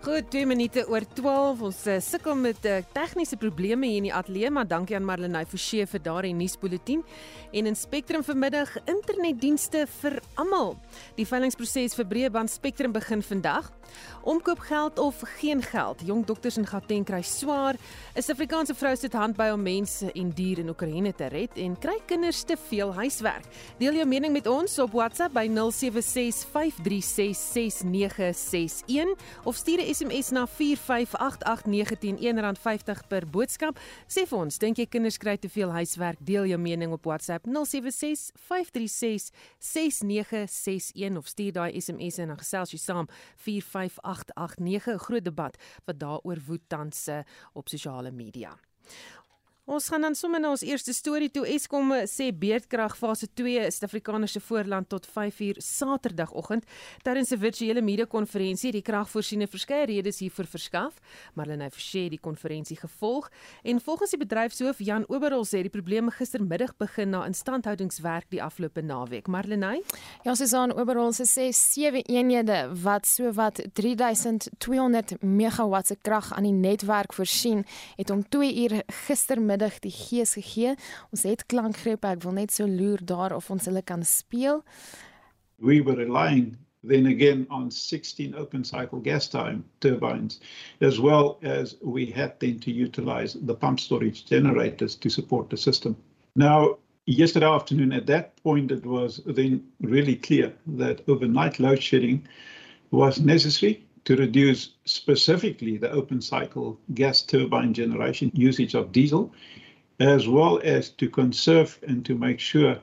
Goed, 2 minute oor 12. Ons uh, sukkel met uh, tegniese probleme hier in die ateljee, maar dankie aan Marlenae Forsie vir daardie nuusbulletin. En in Spectrum vanmiddag internetdienste vir almal. Die veilingproses vir breëband Spectrum begin vandag. Omkoopgeld of geen geld? Jong dokters in Gauteng kry swaar. 'n Suid-Afrikaanse vrou sit hand by om mense en diere in Oekraïne te red en kry kinders te veel huiswerk. Deel jou mening met ons op WhatsApp by 0765366961 of stuur 'n SMS na 4588910 R50 per boodskap. Sê vir ons, dink jy kinders kry te veel huiswerk? Deel jou mening op WhatsApp 0765366961 of stuur daai SMS en dan gesels jy saam 45889 'n groot debat wat daaroor woed tans eh, op sosiale media. Ons gaan dan sommer na ons eerste storie toe. Eskom sê beerdkrag fase 2 is Suid-Afrikaners se voorland tot 5uur Saterdagoggend tydens 'n virtuele media-konferensie. Die kragvoorsiener verskeie redes hiervoor verskaf, maar hulle het versê die konferensie gevolg en volgens die bedryfshoof Jan Oberhol sê die probleme gistermiddag begin na instandhoudingswerk die afgelope naweek. Marlenae? Ja, Susan Oberhol sê sewe eenhede wat sowat 3200 megawatt se krag aan die netwerk voorsien, het om 2 uur gistermiddag die gees gegee. Ons het klankgrepe. Ek wil net so loer daar of ons hulle kan speel. We were relying then again on 16 open cycle gas time turbines as well as we had then to utilize the pump storage generators to support the system. Now yesterday afternoon at that point it was then really clear that overnight load shedding was necessary to reduce specifically the open cycle gas turbine generation usage of diesel, as well as to conserve and to make sure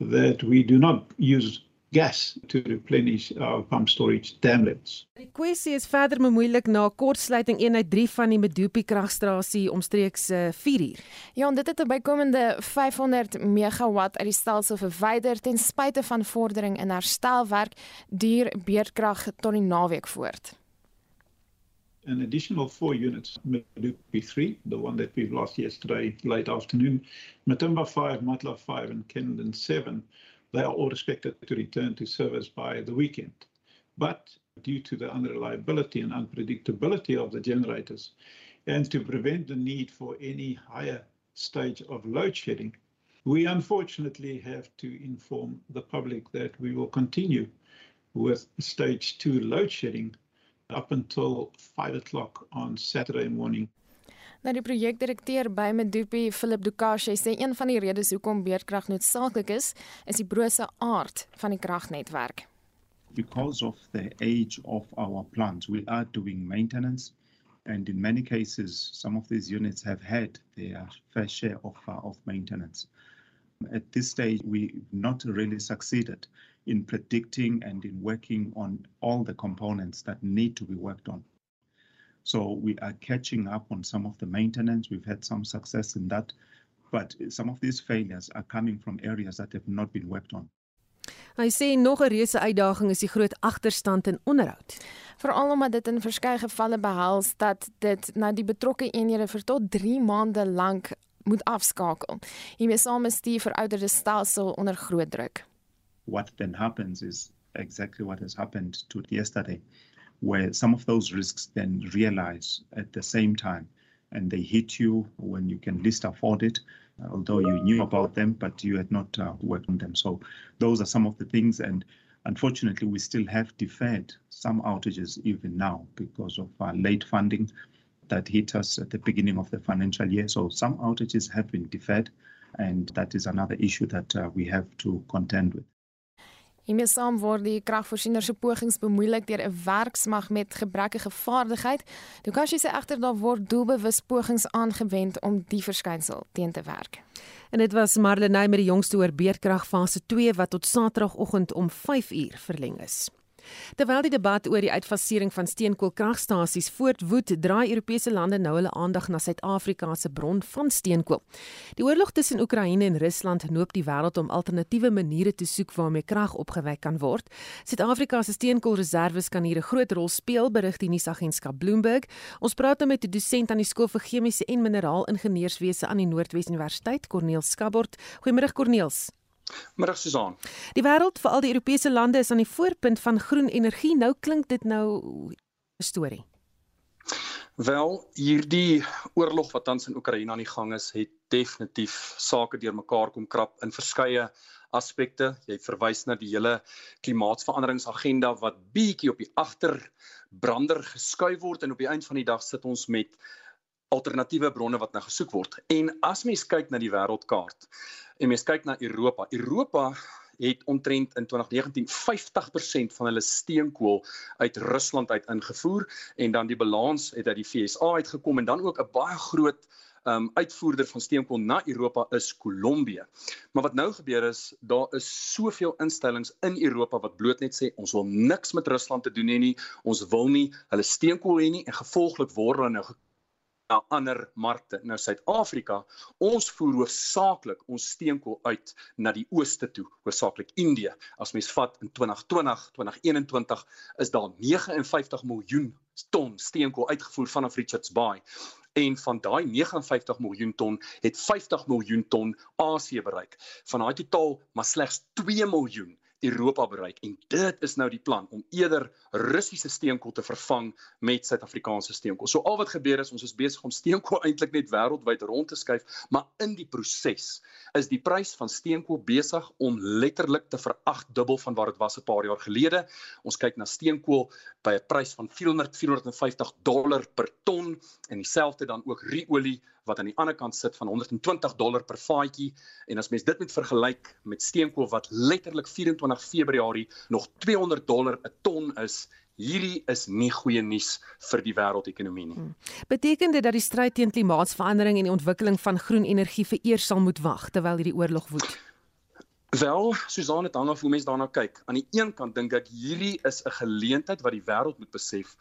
that we do not use gas to replenish our pump storage dam levels. Die kwessie is verder bemoeilik na kortsluiting eenheid 3 van die Medupi kragstasie omstreeks 4 uh, uur. Ja, en dit het 'n bykomende 500 megawatt uit die stelsel verwyder ten spyte van vordering in herstelwerk duur beerdkrag tot die naweek voort. an additional four units, Medupi 3, the one that we've lost yesterday late afternoon, Matumba 5, Matla 5, and Kendon 7, they are all expected to return to service by the weekend. But due to the unreliability and unpredictability of the generators, and to prevent the need for any higher stage of load shedding, we unfortunately have to inform the public that we will continue with stage two load shedding up until 5 o'clock on Saturday morning. Nou die projekdirekteur by Medupi, Philip Dukash, sê een van die redes hoekom beerdkrag noodsaaklik is, is die brose aard van die kragnetwerk. Because of the age of our plants, we are doing maintenance and in many cases some of these units have had their fair share of uh, of maintenance. At this stage we not really succeeded in predicting and in working on all the components that need to be worked on. So we are catching up on some of the maintenance. We've had some success in that, but some of these failures are coming from areas that have not been worked on. Hy sê nog 'n reuse uitdaging is die groot agterstand in onderhoud. Veral omdat dit in verskeie gevalle behels dat dit nou die betrokke eenhede vir tot 3 maande lank moet afskakel. Hiermee saam is die verouderde stelsel onder groot druk. what then happens is exactly what has happened to yesterday, where some of those risks then realize at the same time and they hit you when you can least afford it, although you knew about them, but you had not uh, worked on them. So those are some of the things. And unfortunately, we still have deferred some outages even now because of late funding that hit us at the beginning of the financial year. So some outages have been deferred. And that is another issue that uh, we have to contend with. Hiermee saam word die kragvoorsiener se pogings bemoeilik deur 'n werksmag met gebrekkige vaardigheid. Dukashi sê egter daar word doelbewus pogings aangewend om die verskynsel teen te werk. En dit was Marlenae met die jongste oor beerdkrag fase 2 wat tot Saterdagoggend om 5uur verleng is. Terwyl die debat oor die uitfasering van steenkoolkragstasies voortwoed, draai Europese lande nou hulle aandag na Suid-Afrika se bron van steenkool. Die oorlog tussen Oekraïne en Rusland noop die wêreld om alternatiewe maniere te soek waarmee krag opgewek kan word. Suid-Afrika se steenkoolreserwes kan hier 'n groot rol speel, berig die nuusagentskap Bloomberg. Ons praat nou met 'n dosent aan die skool vir chemiese en mineraalingenieurswese aan die Noordwes Universiteit, Corneel Skabort. Goeiemôre Corneels. Middag Susan. Die wêreld, veral die Europese lande is aan die voorpunt van groen energie. Nou klink dit nou 'n storie. Wel, hierdie oorlog wat tans in Oekraïne aan die gang is, het definitief sake deurmekaar kom krap in verskeie aspekte. Jy verwys na die hele klimaatsveranderingsagenda wat bietjie op die agterbrander geskuif word en op die einde van die dag sit ons met alternatiewe bronne wat nou gesoek word. En as mens kyk na die wêreldkaart en mens kyk na Europa, Europa het omtrent in 2019 50% van hulle steenkool uit Rusland uit ingevoer en dan die balans het uit die FSA uitgekom en dan ook 'n baie groot um uitvoerder van steenkool na Europa is Kolombie. Maar wat nou gebeur is, daar is soveel instellings in Europa wat bloot net sê ons wil niks met Rusland te doen hê nie. Ons wil nie hulle steenkool hê nie en gevolglik word hulle nou na ander markte. Nou Suid-Afrika, ons voer hoofsaaklik ons steenkool uit na die ooste toe, hoofsaaklik Indië. As mens vat in 2020, 2021 is daar 59 miljoen ton steenkool uitgevoer vanaf Richards Bay. En van daai 59 miljoen ton het 50 miljoen ton Asië bereik. Van daai totaal maar slegs 2 miljoen Europa bereik en dit is nou die plan om eerder Russiese steenkool te vervang met Suid-Afrikaanse steenkool. So al wat gebeur is ons is besig om steenkool eintlik net wêreldwyd rond te skuif, maar in die proses is die prys van steenkool besig om letterlik te veragdubbel van wat dit was 'n paar jaar gelede. Ons kyk na steenkool by 'n prys van 400 450 dollar per ton en dieselfde dan ook ruolie wat aan die ander kant sit van 120 dollar per vaatjie en as mens dit met vergelyk met steenkool wat letterlik 24 Februarie nog 200 dollar 'n ton is Hierdie is nie goeie nuus vir die wêreldekonomie nie. Hmm. Beteken dit dat die stryd teen klimaatsverandering en die ontwikkeling van groen energie vir eers sal moet wag terwyl hierdie oorlog woed? Wel, Susan het hang af hoe mense daarna kyk. Aan die een kant dink ek hierdie is 'n geleentheid wat die wêreld moet besef.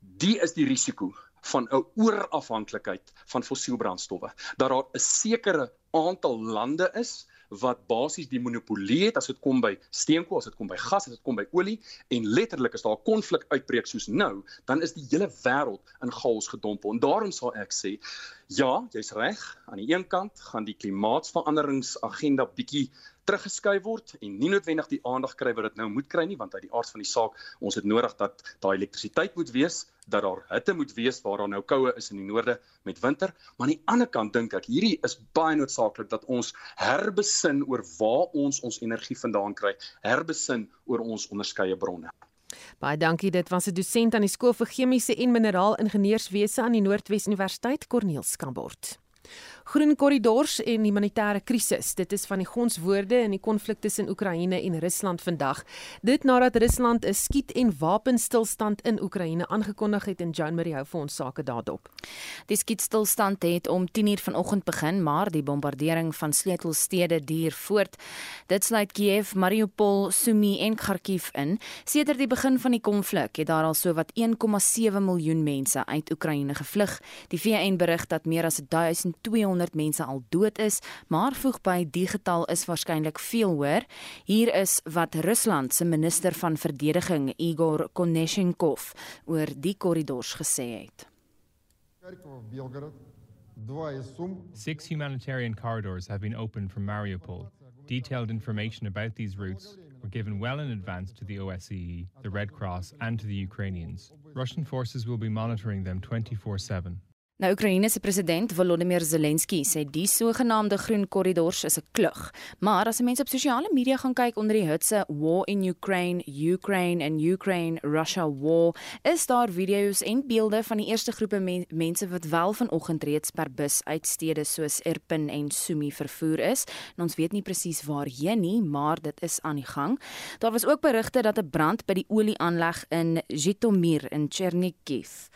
Die is die risiko van 'n oorafhanklikheid van fossielbrandstowwe. Dat daar 'n sekere aantal lande is wat basies die monopolie het as dit kom by steenkool, as dit kom by gas, as dit kom by olie en letterlik as daar 'n konflik uitbreek soos nou, dan is die hele wêreld in chaos gedompel. En daarom sal ek sê, ja, jy's reg. Aan die een kant gaan die klimaatsveranderingsagenda bietjie teruggeskuif word en nie noodwendig die aandag kry wat dit nou moet kry nie want uit die aard van die saak ons het nodig dat daai elektrisiteit moet wees dat daar hitte moet wees waar daar nou koue is in die noorde met winter. Maar aan die ander kant dink ek hierdie is baie noodsaaklik dat ons herbesin oor waar ons ons energie vandaan kry herbesin oor ons onderskeie bronne. Baie dankie dit was 'n dosent aan die skool vir chemiese en mineraal ingenieurswese aan die Noordwes Universiteit Corneel Skambort Groen korridors en humanitêre krisis. Dit is van die gonswoorde in die konflik tussen Oekraïne en Rusland vandag. Dit nadat Rusland 'n skiet- en wapenstilstand in Oekraïne aangekondig het en Joan Marie hou vir ons sake daarop. Die skietstilstand het om 10:00 vanoggend begin, maar die bombardering van sleutelstede duur voort. Dit sluit Kiev, Mariupol, Sumy en Kharkiv in. Sedert die begin van die konflik het daar al sowat 1,7 miljoen mense uit Oekraïne gevlug. Die VN berig dat meer as 1200 200 mense al dood is, maar voeg by die getal is waarskynlik veel hoër. Hier is wat Rusland se minister van verdediging Igor Konashenkov oor die korridors gesê het. Six humanitarian corridors have been opened from Mariupol. Detailed information about these routes were given well in advance to the OSCE, the Red Cross, and to the Ukrainians. Russian forces will be monitoring them 24 7. Nou Oekraïne se president Volodymyr Zelensky sê die sogenaamde groen korridors is 'n klug. Maar as mense op sosiale media gaan kyk onder die hitse War in Ukraine, Ukraine and Ukraine Russia War, is daar video's en beelde van die eerste groepe men mense wat wel vanoggend reeds per bus uit stede soos Irpin en Sumy vervoer is. En ons weet nie presies waarheen nie, maar dit is aan die gang. Daar was ook berigte dat 'n brand by die olieaanleg in Zhytomyr in Chernihiv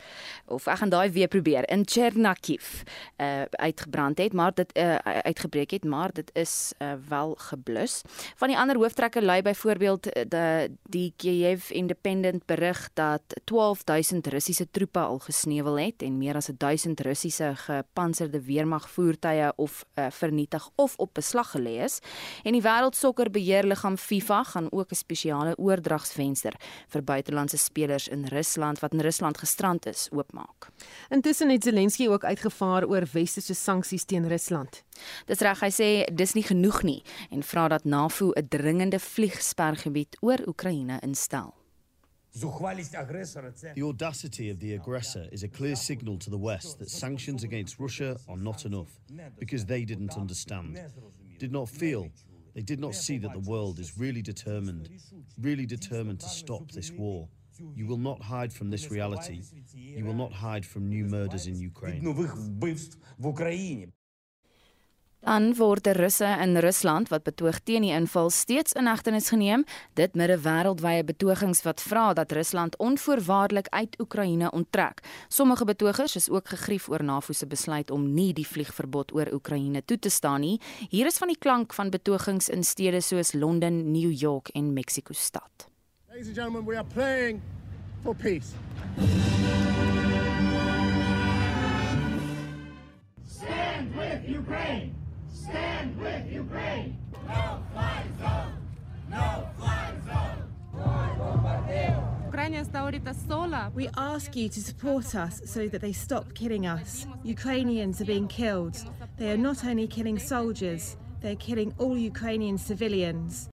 of ek gaan daai weer probeer in Chernakiv uh uitgebrand het, maar dit uh uitgebreek het, maar dit is uh wel geblus. Van die ander hooftrekke lui byvoorbeeld die die Kiev Independent berig dat 12000 Russiese troepe al gesneuwel het en meer as 1000 Russiese gepantserde weermagvoertuie of uh, vernietig of op beslag gelê is. En die wêreldsokkerbeheerliggaam FIFA gaan ook 'n spesiale oordragsvenster vir buitelandse spelers in Rusland wat in Rusland gestrand is oopmaak. Intussen het Zelensky ook uitgevaar oor westerse sanksies teen Rusland. Dis reg, hy sê dis nie genoeg nie en vra dat NAVO 'n dringende vliegspergebied oor Oekraïne instel. The audacity of the aggressor is a clear signal to the West that sanctions against Russia are not enough because they didn't understand, did not feel, they did not see that the world is really determined, really determined to stop this war. You will not hide from this reality. You will not hide from new murders in Ukraine. Dan word die Russe in Rusland wat betoog teen die inval steeds in hegtenis geneem, dit midde wêreldwye betogings wat vra dat Rusland onvoorwaardelik uit Oekraïne onttrek. Sommige betogers is ook gegrief oor NAVO se besluit om nie die vliegverbod oor Oekraïne toe te staan nie. Hier is van die klank van betogings in stede soos Londen, New York en Mexico stad. Ladies and gentlemen, we are playing for peace. Stand with Ukraine! Stand with Ukraine! No fly zone! No fly zone! We ask you to support us so that they stop killing us. Ukrainians are being killed. They are not only killing soldiers, they're killing all Ukrainian civilians.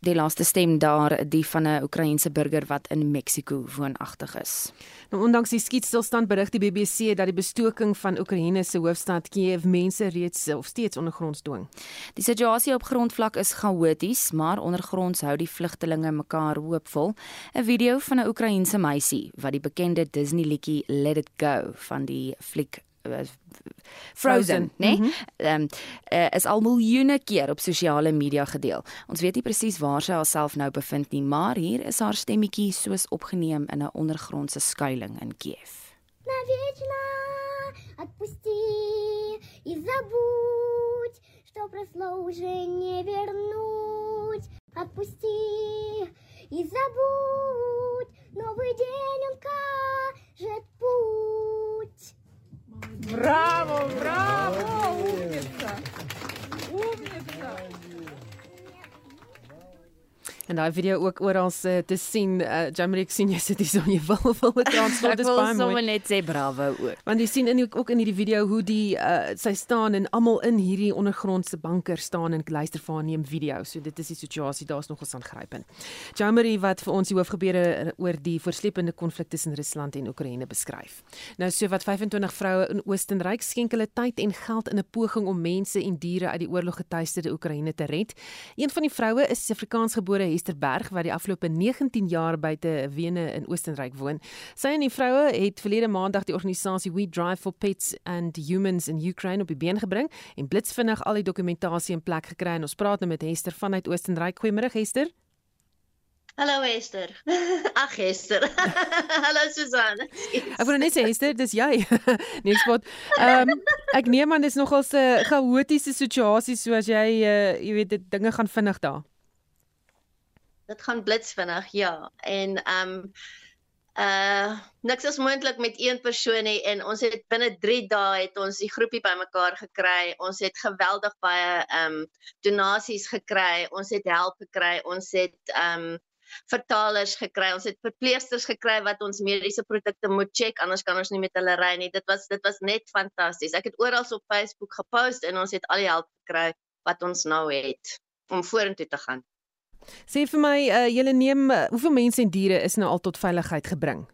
Die laaste stem daar, die van 'n Oekraïense burger wat in Mexiko woonagtig is. Nou ondanks die skietstilstand berig die BBC dat die bestoking van Oekraïne se hoofstad Kiev mense reeds of steeds ondergronds dwing. Die situasie op grondvlak is chaoties, maar ondergronds hou die vlugtelinge mekaar hoopvol. 'n Video van 'n Oekraïense meisie wat die bekende Disney liedjie Let It Go van die fliek Frozen, né? Nee? Mm -hmm. um, uh, is al miljoene keer op sosiale media gedeel. Ons weet nie presies waar sy haarself nou bevind nie, maar hier is haar stemmetjie soos opgeneem in 'n ondergrondse skuilings in Kiev. Навечно отпусти и забудь, что прошло уже не вернуть. Отпусти и забудь, новый день он кажет путь. Браво, браво, умница. Умница. En daai video ook oral uh, te sien, uh, Jamrik sien jy sit hier so jou wil wil met transport dis baie mooi. Ek wil net sê bravo ook. Want jy sien in die, ook in hierdie video hoe die uh, sy staan en almal in hierdie ondergrondse bunker staan en luister vir haar neem video. So dit is die situasie, daar's nog ons aangrypend. Jamrik wat vir ons die hoofgebeure oor die voorslepende konflik tussen Rusland en Oekraïne beskryf. Nou so wat 25 vroue in Oostenryk skenk hulle tyd en geld in 'n poging om mense en diere uit die oorlog getuisterde Oekraïne te red. Een van die vroue is Afrikaansgebore Westerberg wat die afgelope 19 jaar buite Wene in Oostenryk woon. Sy en die vroue het verlede maandag die organisasie We Drive for Pets and Humans in Ukraine op die been gebring en blitsvinnig al die dokumentasie in plek gekry en ons praat nou met Hester vanuit Oostenryk. Goeiemôre Hester. Hallo Esther. Ag Esther. Hallo Susan. Ek wou net sê Esther, dis jy. nee, spot. Ehm um, ek neem aan dis nogal 'n chaotiese situasie soos jy uh, jy weet dit dinge gaan vinnig daar dit gaan blitsvinnig ja. En ehm um, uh niks is moontlik met een persoon nie en ons het binne 3 dae het ons die groepie bymekaar gekry. Ons het geweldig baie ehm um, donasies gekry. Ons het help gekry. Ons het ehm um, vertalers gekry. Ons het verpleegsters gekry wat ons mediese produkte moet check anders kan ons nie met hulle ry nie. Dit was dit was net fantasties. Ek het oral op Facebook gepost en ons het al die help gekry wat ons nou het om vorentoe te gaan Sê vir my, uh, julle neem uh, hoeveel mense en diere is nou al tot veiligheid gebring?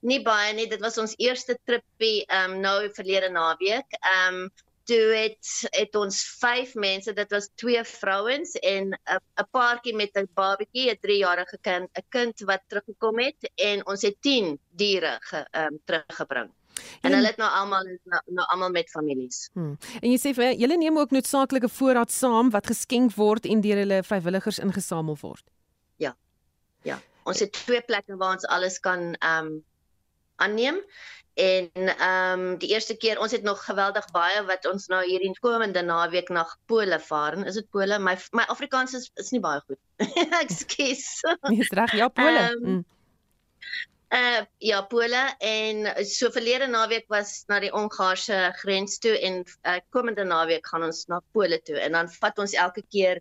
Nie baie nie, dit was ons eerste tripie um nou verlede naweek. Um toe het het ons 5 mense, dit was twee vrouens en 'n paartjie met 'n babatjie, 'n 3-jarige kind, 'n kind wat teruggekom het en ons het 10 diere ge, um teruggebring. En hulle het nou almal nou, nou almal met families. Hmm. En jy sê vir julle neem ook noodsaaklike voorraad saam wat geskenk word en deur hulle vrywilligers ingesamel word. Ja. Ja. Ons het twee plekke waar ons alles kan ehm um, aanneem en ehm um, die eerste keer ons het nog geweldig baie wat ons nou hierdie komende naweek na Pole vaar. Is dit Pole? My my Afrikaans is is nie baie goed. Ekskuus. Nee, reg, ja, Pole. Um, mm. Uh ja, Pole en so verlede naweek was na die Ongaarse grens toe en uh, komende naweek gaan ons na Pole toe en dan vat ons elke keer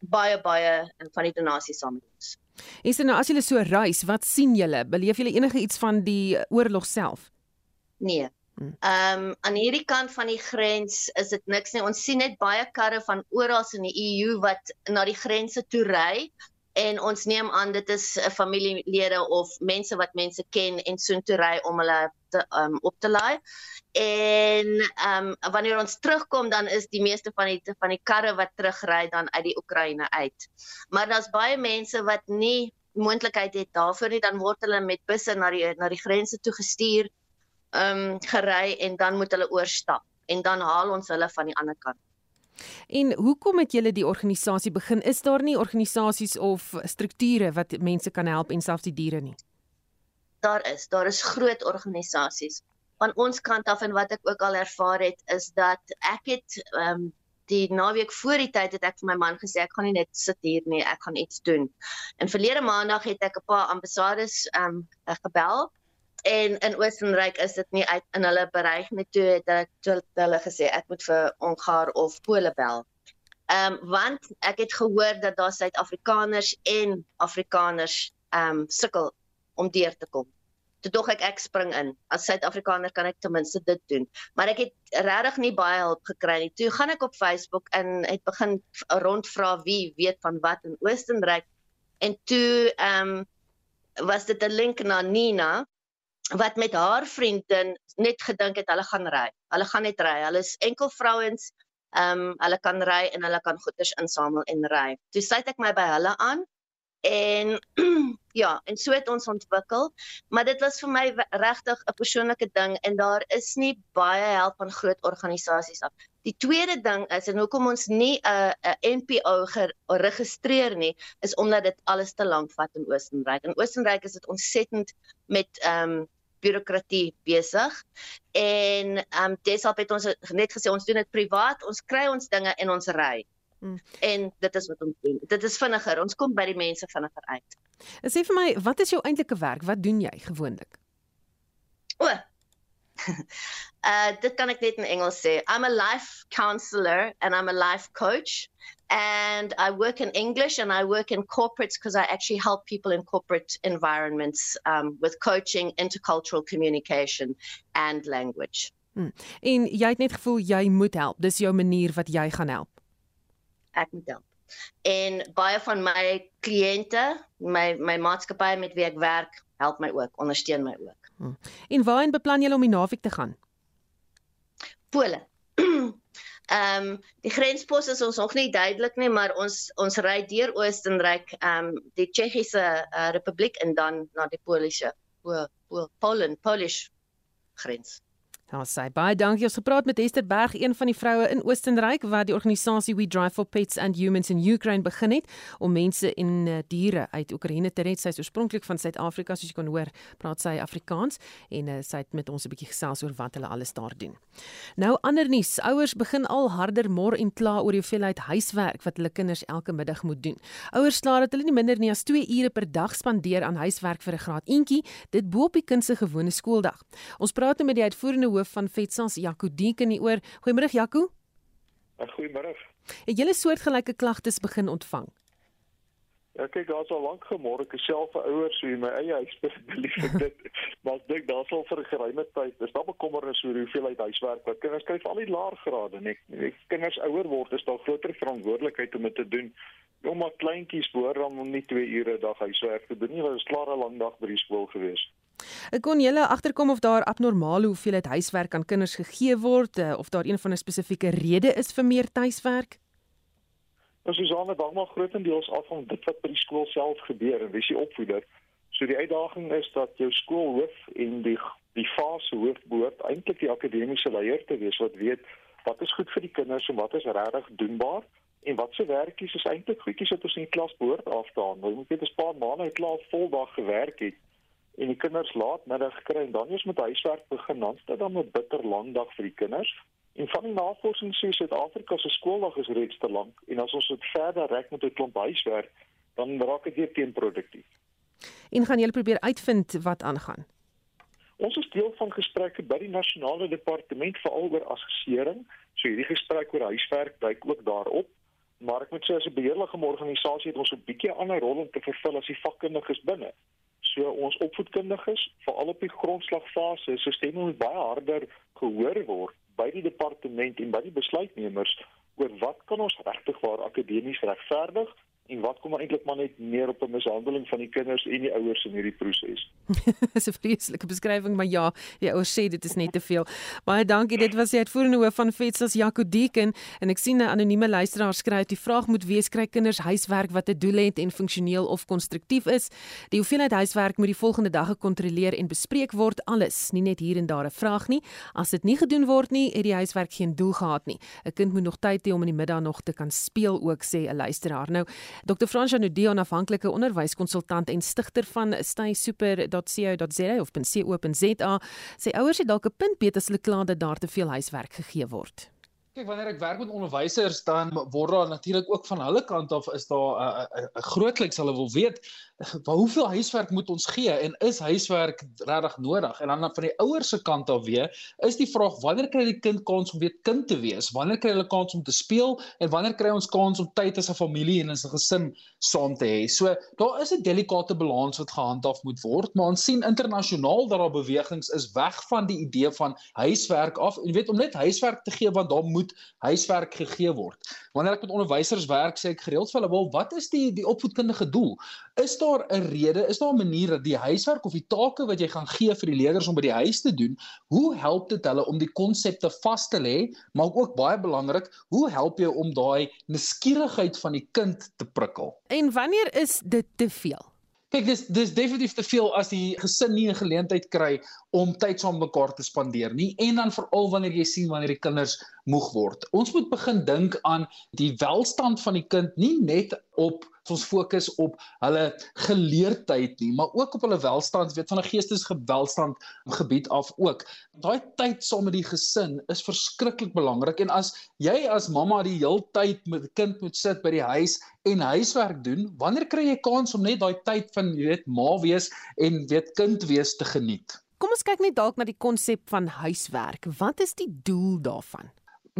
baie baie van die donasies saam met ons. Is dit nou as julle so reis, wat sien julle? Beleef julle enige iets van die oorlog self? Nee. Hmm. Ehm um, aan hierdie kant van die grens is dit niks nie. Ons sien net baie karre van oral in die EU wat na die grense toe ry en ons neem aan dit is 'n familielede of mense wat mense ken en soontoe ry om hulle te um, op te laai. En ehm um, wanneer ons terugkom dan is die meeste van die van die karre wat terugry dan uit die Oekraïne uit. Maar daar's baie mense wat nie moontlikheid het daarvoor nie dan word hulle met busse na die na die grense toe gestuur ehm um, gery en dan moet hulle oorstap en dan haal ons hulle van die ander kant. En hoekom het julle die organisasie begin? Is daar nie organisasies of strukture wat mense kan help en selfs die diere nie? Daar is, daar is groot organisasies. Van ons kant af en wat ek ook al ervaar het is dat ek het ehm um, die naweek voor die tyd het ek vir my man gesê ek gaan nie net sit hier nie, ek gaan iets doen. En verlede maandag het ek 'n paar ambassades ehm um, gebel en in Oostenryk is dit nie uit in hulle bereik net toe het ek toe hulle gesê ek moet vir Ongaar of Pole bel. Ehm um, want ek het gehoor dat daar Suid-Afrikaners en Afrikaners ehm um, sukkel om deur te kom. Toe dog ek ek spring in. As Suid-Afrikaner kan ek ten minste dit doen. Maar ek het regtig nie baie hulp gekry nie. Toe gaan ek op Facebook en het begin rondvra wie weet van wat in Oostenryk en toe ehm um, was dit 'n link na Nina wat met haar vriendin net gedink het hulle gaan ry. Hulle gaan net ry. Hulle is enkel vrouens. Ehm um, hulle kan ry en hulle kan goederes insamel en ry. Toe sluit ek my by hulle aan en ja, en so het ons ontwikkel, maar dit was vir my regtig 'n persoonlike ding en daar is nie baie help van groot organisasies af. Die tweede ding is en hoekom ons nie 'n 'n NPO geregistreer nie, is omdat dit alles te lank vat in Oostenryk. In Oostenryk is dit ontsettend met ehm um, bureaukratie besig. En ehm um, deshalb het ons net gesê ons doen dit privaat, ons kry ons dinge en ons ry. Hmm. En dit is wat ons doen. Dit is vinniger. Ons kom by die mense vinniger uit. Sê vir my, wat is jou eintlike werk? Wat doen jy gewoonlik? O. uh dit kan ek net in Engels sê. I'm a life counselor and I'm a life coach and I work in English and I work in corporates because I actually help people in corporate environments um, with coaching, intercultural communication, and language. Hmm. En jy het net gevoel jy moet help. Dis jou manier wat jy gaan help. Ek moet help. En baie van my kliënte, my my maatskappye met wie ek werk, help my ook, ondersteun my ook. Hmm. En waarheen beplan jy om die naweek te gaan? Pole. Ehm um, die grenspos is ons nog nie duidelik nie, maar ons ons ry deur Oostenryk, ehm um, die Tsjechiese uh, Republiek en dan na die Polisie, Polen, Polish grens. Daar sê baie dankie. Ons gepraat met Esther Berg, een van die vroue in Oostenryk wat die organisasie We Drive for Pets and Humans in Ukraine begin het om mense en uh, diere uit Oekraïne te red. Sy is oorspronklik van Suid-Afrika, soos jy kan hoor, praat sy Afrikaans en uh, sy het met ons 'n bietjie gesels oor wat hulle alles daar doen. Nou ander nuus, ouers begin al harder mor en kla oor die hoeveelheid huiswerk wat hulle kinders elke middag moet doen. Ouers kla dat hulle nie minder nie as 2 ure per dag spandeer aan huiswerk vir 'n graad eentjie, dit bo op die kind se gewone skooldag. Ons praat nou met die uitvoerende hoof van Vetsans Jaco Dink in die oor. Goeiemôre Jaco. Goeiemôre. Het jy 'n soortgelyke klagtes begin ontvang? Ja, kyk, daar's al lank gemôre ek self 'n ouer so in my eie huis belief vir dit. maar ek dink daar's al vir 'n geruime tyd. Dis daar bekommernis oor hoeveel uit huiswerk wat kinders kry vir al die laer grade, net. Die kinders ouer word, is daar groter verantwoordelikheid om dit te doen. Jong maar kleintjies behoort dan om nie 2 ure 'n dag huiswerk te doen nie, want dit is klaar 'n lang dag by die skool gewees. Ek kon julle agterkom of daar abnormale hoeveelheid huiswerk aan kinders gegee word eh, of daar een van 'n spesifieke rede is vir meer tuiswerk? Ons is aan dit almal grootendeels af van dit wat by die skool self gebeur en wie se opvoeder. So die uitdaging is dat jou skoolhoof en die die fase hoof behoort eintlik die akademiese leier te wees wat weet wat is goed vir die kinders en wat is regtig doenbaar en wat se werkies is eintlik goedjies wat ons in die klas behoort af te handel. Jy moet weet 'n paar maande het klaar voldag gewerk het en die kinders laat middag kry en dan eers met huiswerk begin dan staan dan 'n bitter lang dag vir die kinders. En van die navorsing sê Suid-Afrika se skooldag is reeds te lank en as ons dit verder rek met 'n klomp huiswerk, dan raak dit weer teenproduktief. En gaan julle probeer uitvind wat aangaan? Ons is deel van gesprekke by die nasionale departement veral oor assessering. So hierdie gesprek oor huiswerk duik ook daarop. Maar ek moet sê as 'n beheerliggaam organisasie het ons 'n bietjie ander rol om te vervul as die vakkundiges binne. So ons opvoedkundiges, veral op die grondslagfase, se stemme moet baie harder gehoor word by die departement en by die besluitnemers oor wat kan ons regtig waar akademies regverdig en wat kom eintlik maar net neer op 'n mishandeling van die kinders en die ouers in hierdie proses. Dis 'n vreeslike beskrywing, maar ja, die ouers sê dit is net te veel. Baie dankie. Dit was die uitvoerende hoof van Fetsels Jaco Deken en ek sien 'n anonieme luisteraar skryf die vraag moet wees kry kinders huiswerk wat 'n doel het en funksioneel of konstruktief is. Die hoeveelheid huiswerk moet die volgende dag gekontroleer en bespreek word alles, nie net hier en daar 'n vraag nie. As dit nie gedoen word nie, het die huiswerk geen doel gehad nie. 'n Kind moet nog tyd hê om in die middag nog te kan speel ook sê 'n luisteraar. Nou Dr. Frans Janudie, onafhanklike onderwyskonsultant en stigter van staysuper.co.za of .co.za, sê ouers het dalk 'n punt beter as hulle kla dat daar te veel huiswerk gegee word. Kyk wanneer ek werk met onderwysers dan word daar natuurlik ook van hulle kant af is daar 'n grootliks hulle wil weet waar hoeveel huiswerk moet ons gee en is huiswerk regtig nodig? En dan van die ouers se kant af weer, is die vraag wanneer kry die kind kans om weer kind te wees? Wanneer kry hulle kans om te speel en wanneer kry ons kans om tyd as 'n familie en as 'n gesin saam te hê? So daar is 'n delikate balans wat gehandhaaf moet word, maar ons sien internasionaal dat daar bewegings is weg van die idee van huiswerk af. En jy weet om net huiswerk te gee want daar moet huiswerk gegee word. Wanneer ek met onderwysers werk, sê ek gereeld vir hulle, "Wel, wat is die die opvoedkundige doel? Is daar 'n rede, is daar 'n manier dat die huiswerk of die take wat jy gaan gee vir die leerders om by die huis te doen, hoe help dit hulle om die konsepte vas te lê, maar ook baie belangrik, hoe help jy om daai nuuskierigheid van die kind te prikkel? En wanneer is dit te veel? Kyk, dis dis definitief te veel as die gesin nie 'n geleentheid kry om tyd saam mekaar te spandeer nie en dan veral wanneer jy sien wanneer die kinders moeg word. Ons moet begin dink aan die welstand van die kind nie net op ons fokus op hulle geleerdheid nie, maar ook op hulle welstand, weet van 'n geestesgewelstand gebied af ook. Daai tyd saam met die gesin is verskriklik belangrik en as jy as mamma die heeltyd met die kind moet sit by die huis en huiswerk doen, wanneer kry jy kans om net daai tyd van jy weet ma wees en weet kind wees te geniet? Kom ons kyk net dalk na die konsep van huiswerk. Wat is die doel daarvan?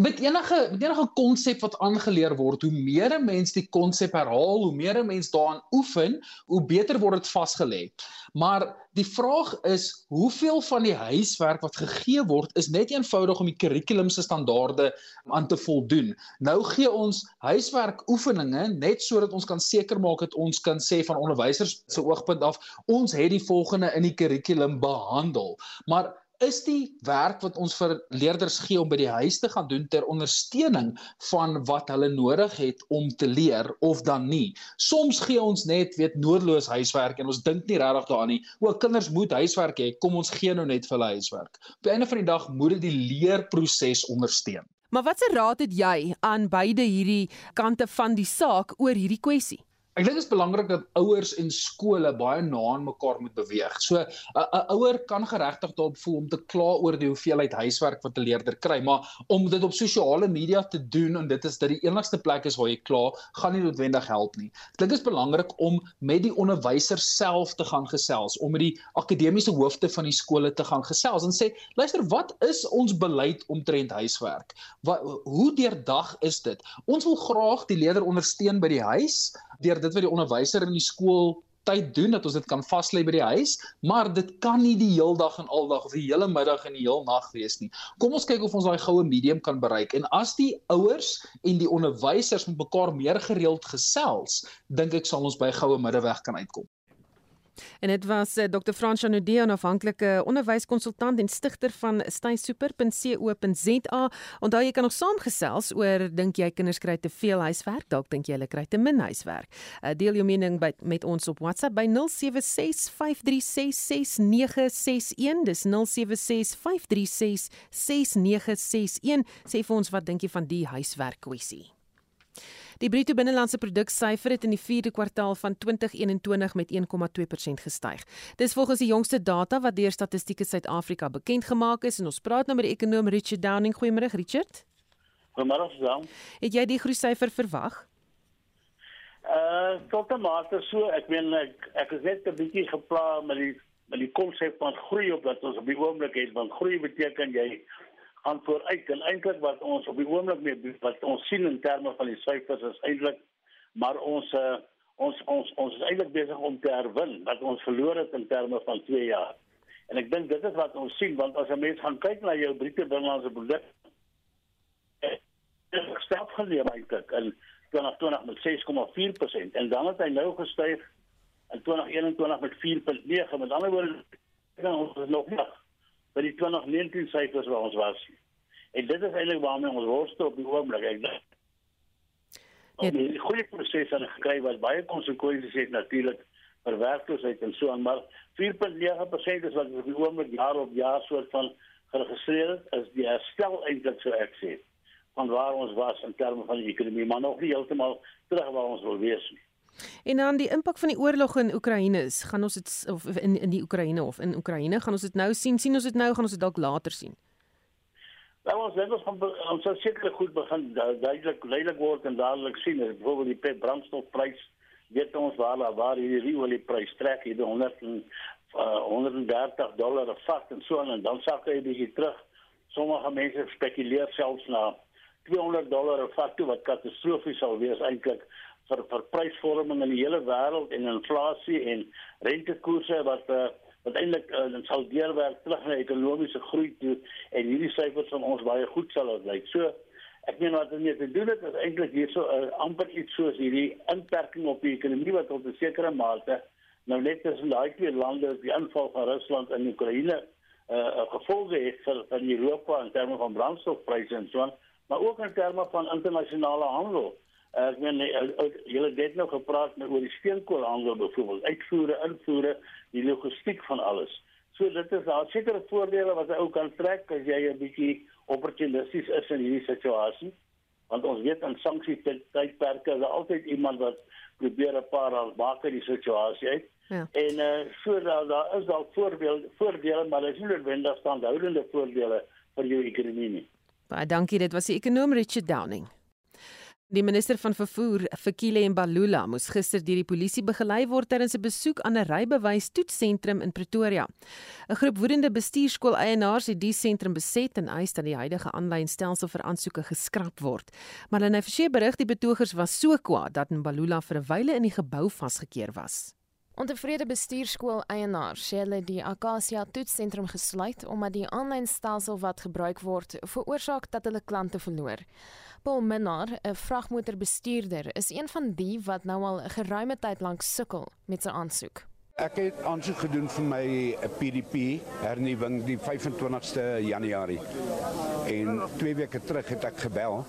Met enige met enige konsep wat aangeleer word, hoe meer 'n mens die konsep herhaal, hoe meer 'n mens daaraan oefen, hoe beter word dit vasgelê. Maar die vraag is hoeveel van die huiswerk wat gegee word is net eenvoudig om die kurrikulum se standaarde aan te voldoen. Nou gee ons huiswerk oefeninge net sodat ons kan seker maak dat ons kan sê van onderwysers se oogpunt af ons het die volgende in die kurrikulum behandel. Maar is die werk wat ons vir leerders gee om by die huis te gaan doen ter ondersteuning van wat hulle nodig het om te leer of dan nie. Soms gee ons net weet noodloos huiswerk en ons dink nie regtig daaraan nie. O, kinders moet huiswerk hê. Kom ons gee nou net vir hulle huiswerk. Op die einde van die dag moet dit die leerproses ondersteun. Maar watse raad het jy aan beide hierdie kante van die saak oor hierdie kwessie? Ek dink dit is belangrik dat ouers en skole baie na aan mekaar moet beweeg. So 'n ouer kan geregtig daarop voel om te kla oor die hoeveelheid huiswerk wat 'n leerder kry, maar om dit op sosiale media te doen en dit is dat die enigste plek is waar jy kla, gaan nie noodwendig help nie. Ek dink dit is belangrik om met die onderwysers self te gaan gesels, om met die akademiese hoofde van die skole te gaan gesels en sê, "Luister, wat is ons beleid omtrent huiswerk? Wat hoe deurdag is dit? Ons wil graag die leerder ondersteun by die huis." Deur dit wat die onderwyser in die skool tyd doen dat ons dit kan vas lê by die huis, maar dit kan nie die heel dag en aldag of die hele middag en die heel nag wees nie. Kom ons kyk of ons daai goue medium kan bereik. En as die ouers en die onderwysers met mekaar meer gereeld gesels, dink ek sal ons by 'n goue middeweg kan uitkom. En dit was eh, Dr. Frans Janudee, 'n afhanklike onderwyskonsultant en stigter van staysuper.co.za. Onthou jy kan nog saamgesels oor dink jy kinders kry te veel huiswerk, dalk dink jy hulle kry te min huiswerk. Uh, deel jou mening by, met ons op WhatsApp by 0765366961. Dis 0765366961. Sê vir ons wat dink jy van die huiswerk kwessie? Die bruto binnelandse produk syfer het in die 4de kwartaal van 2021 met 1,2% gestyg. Dis volgens die jongste data wat deur Statistiek Suid-Afrika bekend gemaak is en ons praat nou met die ekonom Richard Downing. Goeiemôre Richard. Goeiemôre Susan. Het jy die groei syfer verwag? Uh tot 'n mate so, ek meen ek ek is net 'n bietjie gepla met die met die konsep van groei op dat ons op die oomblik het want groei beteken jy gaan vooruit en eintlik wat ons op die oomblik mee wat ons sien in terme van die syfers is eintlik maar ons uh, ons ons ons is eintlik besig om te herwin wat ons verloor het in terme van 2 jaar. En ek dink dit is wat ons sien want as 'n mens gaan kyk na jou Britse binnelandse produk het stap geneem eintlik en 2020 met 6,4% en dan het hy nou gestyg in 2021 met 4.9. Met ander woorde, ons is nog nie by die 2019 syfers waar ons was. En dit is eintlik waarmee ons worstel op die oomblik. Ek dink Ja. Die goeie proses aan gekry wat baie konsekwensies het natuurlik vir werkloosheid en so aan, maar 4.9% is wat op die oomblik jaar op jaar soort van geregistreer is, die herstel eintlik so ek sê van waar ons was in terme van die ekonomie, maar nog nie heeltemal terug waar ons wil wees nie. En dan die impak van die oorlog in Oekraïne is, gaan ons dit of in in die Oekraïne of in Oekraïne gaan ons dit nou sien, sien ons dit nou, gaan ons dit dalk later sien. Nou ons net ons van ons sal seker goed begin duidelik duidelik word en dadelik sien as byvoorbeeld die brandstofprys weet ons waar waar hierdie olieprys trek hier by 100 en, uh, 130 dollar per vat en so en dan sak hy bietjie terug. Sommige mense spekuleer selfs na 200 dollar per vat toe wat katastrofies sal wees eintlik vir vir prysvorming in die hele wêreld en inflasie en rentekoerse wat uh, wat eintlik uh, sal deurwerk terug na ekonomiese groei toe en hierdie syfers van ons baie goed sal uitlyk. So ek meen wat ons te doen het is eintlik hierso uh, amper iets soos hierdie inperking op die ekonomie wat tot 'n sekere mate nou net as daai twee lande die aanval van Rusland in Oekraïne uh gevolge het vir vir Europa in terme van brandstofpryse en so aan, maar ook in terme van internasionale handel. Ek meen julle het nou gepraat met oor die steenkoolhandel byvoorbeeld, uitvoere, invoere, die logistiek van alles. So dit is daar sekere voordele wat 'n ou kan trek as jy 'n bietjie opportunisties is in hierdie situasie. Want ons weet aan sanksie tydperke is daar altyd iemand wat probeer 'n paar rand maak uit die situasie uit. Ja. En uh so daar daar is dalk voordele voordele, maar daar is nie noodwendig standhoudende voordele vir jou ekonomie nie. Baie dankie, dit was die ekonom Richard Downing. Die minister van vervoer, Fikile Mbalula, moes gister deur die polisie begelei word terwyl 'n besoek aan 'n rybewys toetsentrum in Pretoria. 'n Groep woedende bestuurskool-eienaars het die sentrum beset en eis dat die huidige aanlyn stelsel vir aansoeke geskraap word. Maar hulle het verseker berig die betogers was so kwaad dat Mbalula vir 'n wyle in die gebou vasgekeer was. Ontevrede bestuurskool eienaars sê hulle die Acacia toetsentrum gesluit omdat die aanlyn stelsel wat gebruik word veroorsaak dat hulle klante verloor. Paul Minnar, 'n vragmotorbestuurder, is een van die wat nou al 'n geruime tyd lank sukkel met sy aansoek. Ek het aansoek gedoen vir my PDP hernuwing die 25ste Januarie. En 2 weke terug het ek gebel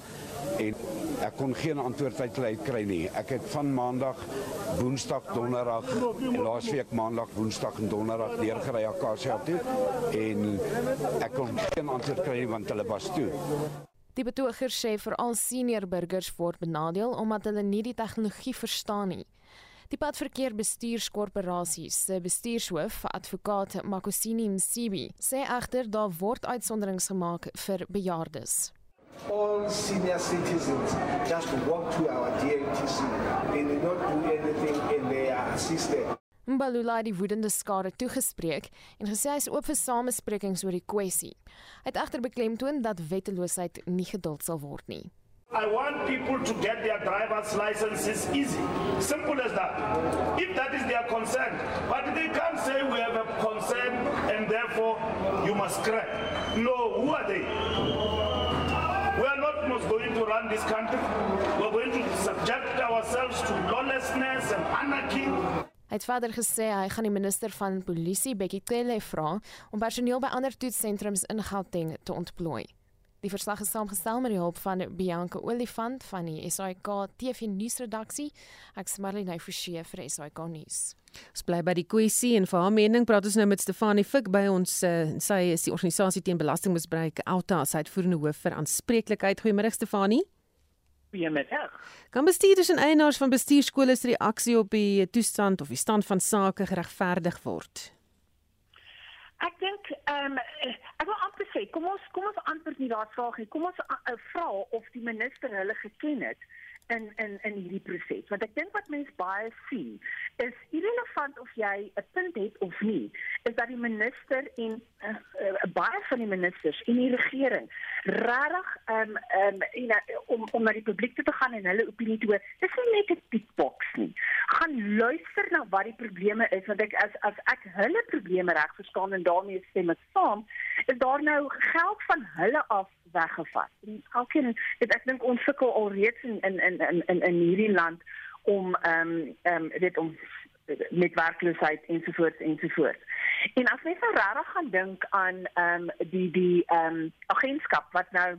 en ek kon geen antwoord uit hulle kry nie. Ek het van maandag, woensdag, donderdag en laasweek maandag, woensdag en donderdag neergery Akasia toe en ek kon geen antwoord kry want hulle was toe. Die betogers sê veral senior burgers word benadeel omdat hulle nie die tegnologie verstaan nie. Die padverkeer bestuurskorporasies se bestuurshoof, advokaat Makosini Msibi, sê egter daar word uitsonderings gemaak vir bejaardes. All senior citizens just walk to our DMTC they don't do anything and they are assisted. Mbalula het die woedende skare toegespreek en gesê hy is oop vir samesprekings oor die kwessie. Hy het egter beklemtoon dat wetteloosheid nie geduld sal word nie. I want people to get their driver's licenses easy. Simple as that. If that is their concern. But they can't say we have a concern and therefore you must scrap. No, who are they? We most going to run this country. We're going to subject ourselves to lawlessness and anarchy. Hy het verder gesê hy gaan die minister van polisie Bekkie Cele vra om personeel by ander toetssentrums in Gauteng te ontplooi. Die verslag is saamgestel met die hulp van Bianca Olifant van die SAK TV nuusredaksie. Ek nou vir sy vir SAK nuus. Ons bly by die kwessie en vir haar mening praat ons nou met Stefanie Fik by ons uh, sy is die organisasie teen belastingmisbruik Alta se uitvoerende hoof vir aanspreeklikheid. Goeiemôre Stefanie. Goeiemiddag. Kan bestuurders en eienaars van bestuurskole se reaksie op die toestand of die stand van sake geregverdig word? Ek dink ehm um, ek wil amper sê kom ons kom ons antwoord nie daardie vraag nie. Kom ons uh, vra of die minister hulle geken het in in in hierdie proses. Want ek dink wat mense baie sien is irrelevant of jy 'n punt het of nie, is dat die minister en uh, uh, baie van die ministers in die regering regtig um, um, in, om om na die publiek te gaan en hulle opinie te hoor. Dis nie net 'n tickbox nie. Gaan luister na wat die probleme is want ek as as ek hulle probleme reg verstaan en daarmee stem ek saam, is daar nou geld van hulle af weggevat. En elkeen dit ek dink ons sukkel alreeds in in in in, in hierdie land om ehm um, ehm um, dit om met werkloosheid ensovoorts ensovoorts. En as mens nou regtig gaan dink aan ehm um, die die ehm um, agentskap wat nou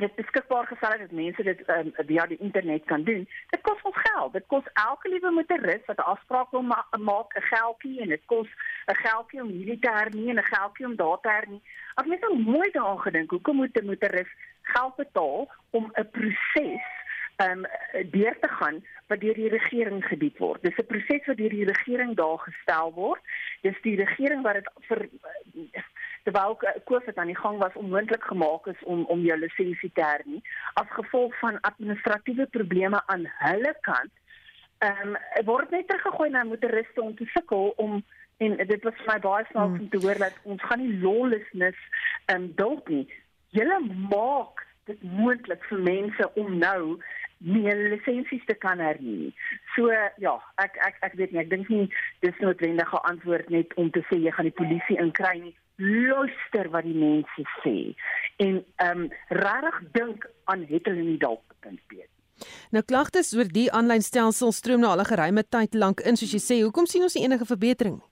dit beskikbaar gestel het dat mense dit um, via die internet kan doen. Dit kos ons geld. Dit kos elke liewe motoris wat 'n afspraak wil ma maak 'n geldjie en dit kos 'n geldjie om hierdie te hernie en 'n geldjie om daar te hernie. As mens nou mooi daaraan gedink, hoekom moet 'n motoris geld betaal om 'n proses um deur te gaan wat deur die regering gebied word. Dis 'n proses wat deur die regering daar gestel word. Dis die regering wat dit vir terwyl COVID aan die gang was onmoontlik gemaak is om om jou lisensie te hernie as gevolg van administratiewe probleme aan hulle kant. Ehm um, word net teruggegooi na motoriste om te sukkel om en dit was vir my baie snaaks hmm. om te hoor dat ons gaan nie lawlessness ehm um, dalk nie. Julle maak dit moontlik vir mense om nou nie lisensies te kan hernie. So ja, ek ek ek weet nie, ek dink nie dis noodwendige antwoord net om te sê jy gaan die polisie inkry nie luister wat die mense sê en ehm um, regtig dink aan het hulle nie dalk punt weet. Nou klagtes oor die aanlyn stelsel stroom nou al 'n geruime tyd lank in soos jy sê. Hoekom sien ons nie enige verbetering nie?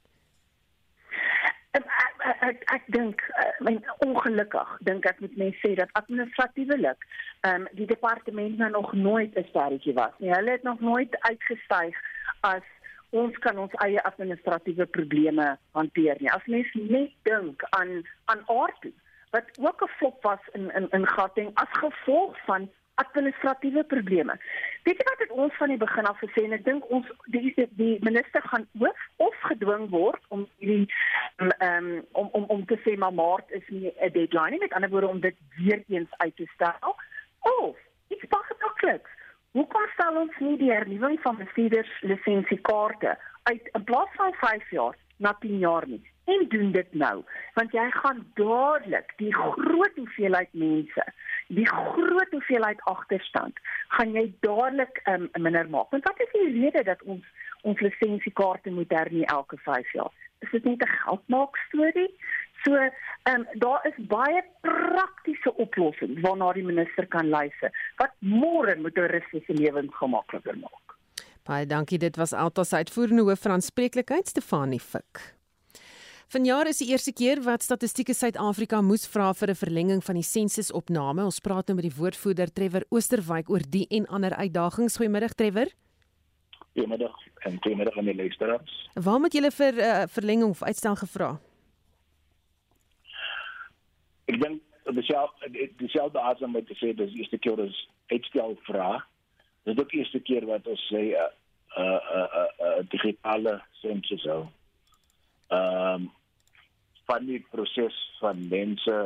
Ehm, ek ek, ek dink uh, ongelukkig dink ek moet mense sê dat administratiewelik ehm um, die departement nou nog nooit 'n sterretjie was nie. Hulle het nog nooit uitgestyg as ons kan ons eie administratiewe probleme hanteer nie. As mens net dink aan aan aardie wat ook 'n flop was in in in Gauteng as gevolg van administratiewe probleme. Weet jy wat het ons van die begin af gesê en ek dink ons die die minister gaan ook of gedwing word om hierdie ehm um, om om om te sê maar maart is nie 'n deadline nie met ander woorde om dit weer eens uit te stel. Of iets baie makliks Hoekom stel ons nie die hernuwing van bestuurders lisensiekaarte uit in plaas van 5 jaar na 10 jaar nie? En doen dit nou, want jy gaan dadelik die groot hoeveelheid mense, die groot hoeveelheid agterstand, gaan jy dadelik um, minder maak. Want wat is die rede dat ons ons lisensiekaarte moet hernie elke 5 jaar? Is dit net 'n geldmaak storie? So, ehm um, daar is baie praktiese oplossings waarna die minister kan luister wat môre motoriste se lewens gemakliker maak. Baie dankie. Dit was Alta se uitvoerende hoof van aanspreeklikheid Stefanie Fik. Vanjaar is die eerste keer wat Statistiek Suid-Afrika moes vra vir 'n verlenging van die sensusopname. Ons praat nou met die woordvoerder Trevor Oosterwyk oor die en ander uitdagings. Goeiemiddag Trevor. Goeiemiddag en goeiemiddag aan die luisteraars. Waar moet julle vir 'n uh, verlenging of uitstel gevra? Ek dink dieselfde dieselfde asem met te sê dis eerste keer is uitstel vra. Dis ook eerste keer wat ons sê 'n uh, 'n uh, 'n uh, uh, uh, digitale sensus sou. Ehm um, van die proses van mense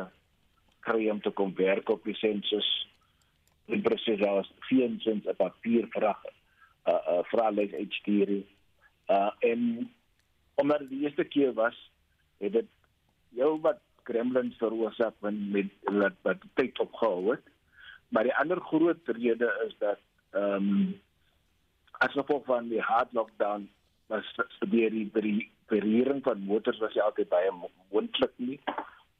kry om te kom werk op die sensus. Die proses was geen sins op papier vraag 'n uh, uh, vraelys uitstuur. Uh en omdat die eerste keer was, het dit jou wat gremlins veroorsaak met met wat wat tyd opgehou het. Maar die ander groot rede is dat ehm um, as gevolg van die hard lockdown was die die verhuuring van motors was altyd baie moontlik nie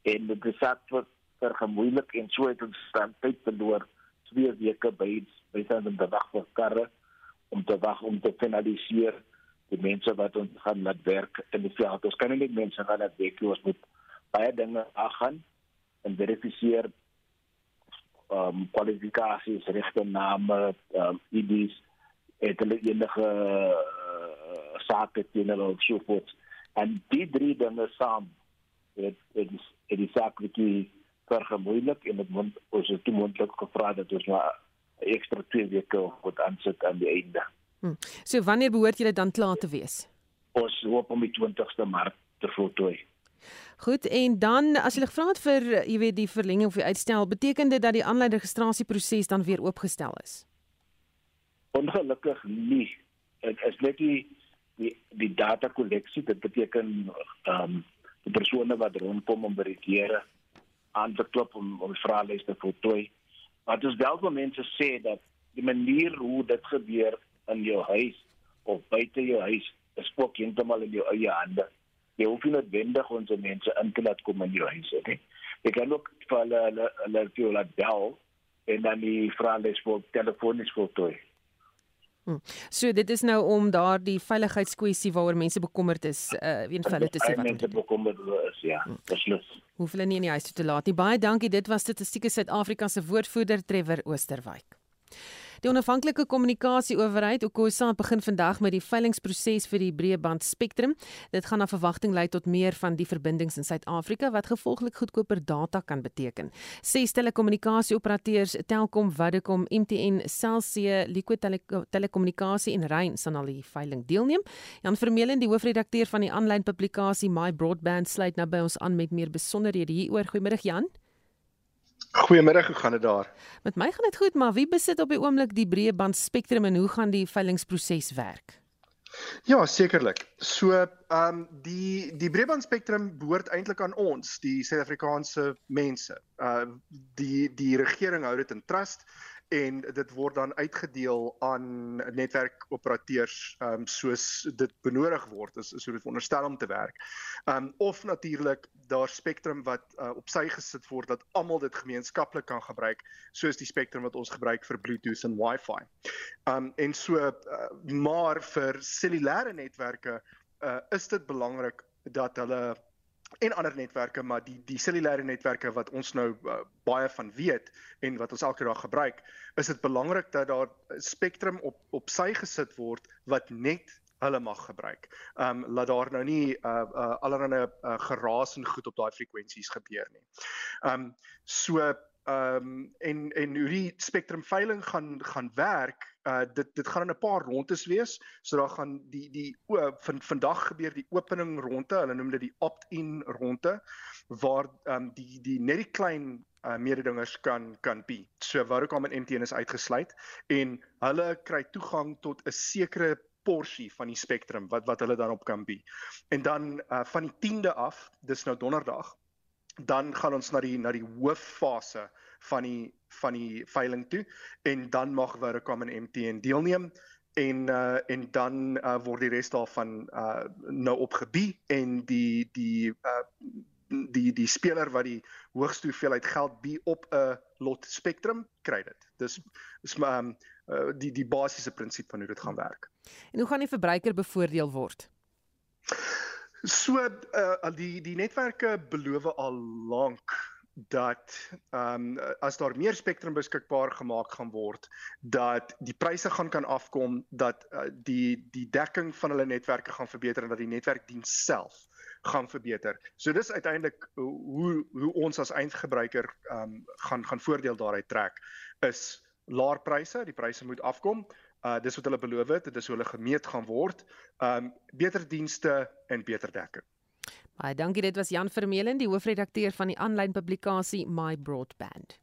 en dit is vir vir gemoeilik en so het ons dan tyd verloor twee weke by by staan in die wag vir karre om te wag om te finaliseer die mense wat ons gaan laat werk in die veld. Ons kan nie net mense gaan laat werk, ons moet baie dinge aangaan en verifiseer ehm um, kwalifikasies, regte name, ehm um, IDs, et hulle enige uh, sake teen hulle of so voort. En die drie dinge saam het het is het is saklik vergemoeilik en dit moet ons het moontlik gevra dat ons maar ekstra twee weke moet aansit aan die einde. Hmm. So wanneer behoort julle dan klaar te wees? Ons hoop om die 20ste Maart te voltooi. Goed, en dan as jy gevra het vir jy weet die verlenging of die uitstel, beteken dit dat die aanlyn registrasieproses dan weer oopgestel is? Ongelukkig nie. Dit is net die die, die data kolleksie, dit beteken ehm um, die persone wat rondkom om by die diere aan te klop om om vraelys te voltooi. Maar dit is wel vir mense sê dat die manier hoe dit gebeur in jou huis of buite jou huis is ook heeltemal in jou eie hande jy hoef nie noodwendig ons mense in te laat kom in jou huis nie. Jy kan ook vir hulle hulle hulle vir hulle bel en dan die vrae wil telefonies voltooi. Hmm. So dit is nou om daardie veiligheidskwessie waaroor mense bekommerd is, uh een van hulle te sê wat mense bekommerd is, ja. Beslis. Hoef hulle nie in die huis toe te laat nie. Baie dankie. Dit was Statistiek Suid-Afrika se woordvoerder Trevor Oosterwyk. Die onafhanklike kommunikasieowerheid Okosa begin vandag met die veilingproses vir die breëband spektrum. Dit gaan na verwagting lei tot meer van die verbindings in Suid-Afrika wat gevolglik goedkoper data kan beteken. Ses telekommunikasieoperateurs Telkom, Vodacom, MTN, Cell C, Liquid Tele Telekommunikasie en Rain sal aan die veiling deelneem. Jan Vermeulen, die hoofredakteur van die aanlyn publikasie My Broadband sluit nou by ons aan met meer besonderhede hieroor. Goeiemôre Jan. Goeiemôre, hoe gaan dit daar? Met my gaan dit goed, maar wie besit op die oomblik die breëband spektrum en hoe gaan die veilingproses werk? Ja, sekerlik. So, ehm um, die die breëband spektrum behoort eintlik aan ons, die Suid-Afrikaanse mense. Uh die die regering hou dit in trust en dit word dan uitgedeel aan netwerkoperateurs ehm um, soos dit benodig word is so dit veronderstel om te werk. Ehm um, of natuurlik daar spektrum wat uh, op sy gesit word dat almal dit gemeenskaplik kan gebruik soos die spektrum wat ons gebruik vir Bluetooth en Wi-Fi. Ehm um, en so uh, maar vir cellulêre netwerke uh, is dit belangrik dat hulle en ander netwerke maar die die cellulêre netwerke wat ons nou uh, baie van weet en wat ons elke dag gebruik is dit belangrik dat daar spektrum op op sy gesit word wat net hulle mag gebruik. Ehm um, laat daar nou nie uh uh allerlei uh, geraas en goed op daai frekwensies gebeur nie. Ehm um, so ehm um, en en hoe die spektrum veiling gaan gaan werk uh dit dit gaan in 'n paar rondes wees. So daar gaan die die o, van vandag gebeur die opening ronde. Hulle noem dit die opt-in ronde waar um die die net die klein uh mededingers kan kan be. So Vodacom en MTN is uitgesluit en hulle kry toegang tot 'n sekere porsie van die spektrum wat wat hulle dan op kan be. En dan uh van die 10de af, dis nou donderdag, dan gaan ons na die na die hooffase van die van die veiling toe en dan mag Vodacom en MTN deelneem en uh, en dan uh, word die res daarvan uh, nou opgebie en die die uh, die die speler wat die hoogste hoeveelheid geld bi op 'n lot spektrum kry dit. Dis is maar um, uh, die die basiese prinsip van hoe dit gaan werk. En hoe gaan die verbruiker bevoordeel word? So uh, die die netwerke beloof al lank dat ehm um, as daar meer spektrum beskikbaar gemaak gaan word dat die pryse gaan kan afkom dat uh, die die dekking van hulle netwerke gaan verbeter en dat die netwerkdiens self gaan verbeter. So dis uiteindelik hoe hoe ons as eindgebruiker ehm um, gaan gaan voordeel daaruit trek is laer pryse, die pryse moet afkom. Uh dis wat hulle beloof het, dit is hoe hulle gemeet gaan word. Um, beter dienste en beter dekking. Baie dankie, dit was Jan Vermeulen, die hoofredakteur van die aanlyn publikasie My Broadband.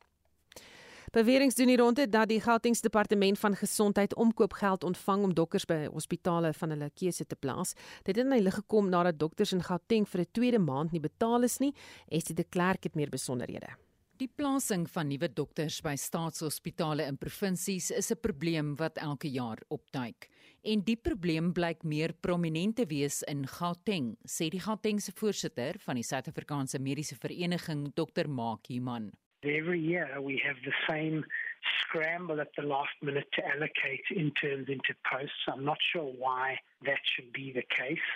Beweringe doen hier rondte dat die Gautengse departement van gesondheid omkoopgeld ontvang om dokters by hospitale van hulle keuse te plaas. Dit het in lig gekom nadat dokters in Gauteng vir 'n tweede maand nie betaal is nie. Estie de Klerk het meer besonderhede. Die plasing van nuwe dokters by staatshospitale in provinsies is 'n probleem wat elke jaar opduik. En die probleem blyk meer prominent te wees in Gauteng, sê die Gautengse voorsitter van die Suid-Afrikaanse Mediese Vereniging, Dr. Mark Human. Every year we have the same scramble at the last minute to allocate interns into posts. I'm not sure why that should be the case.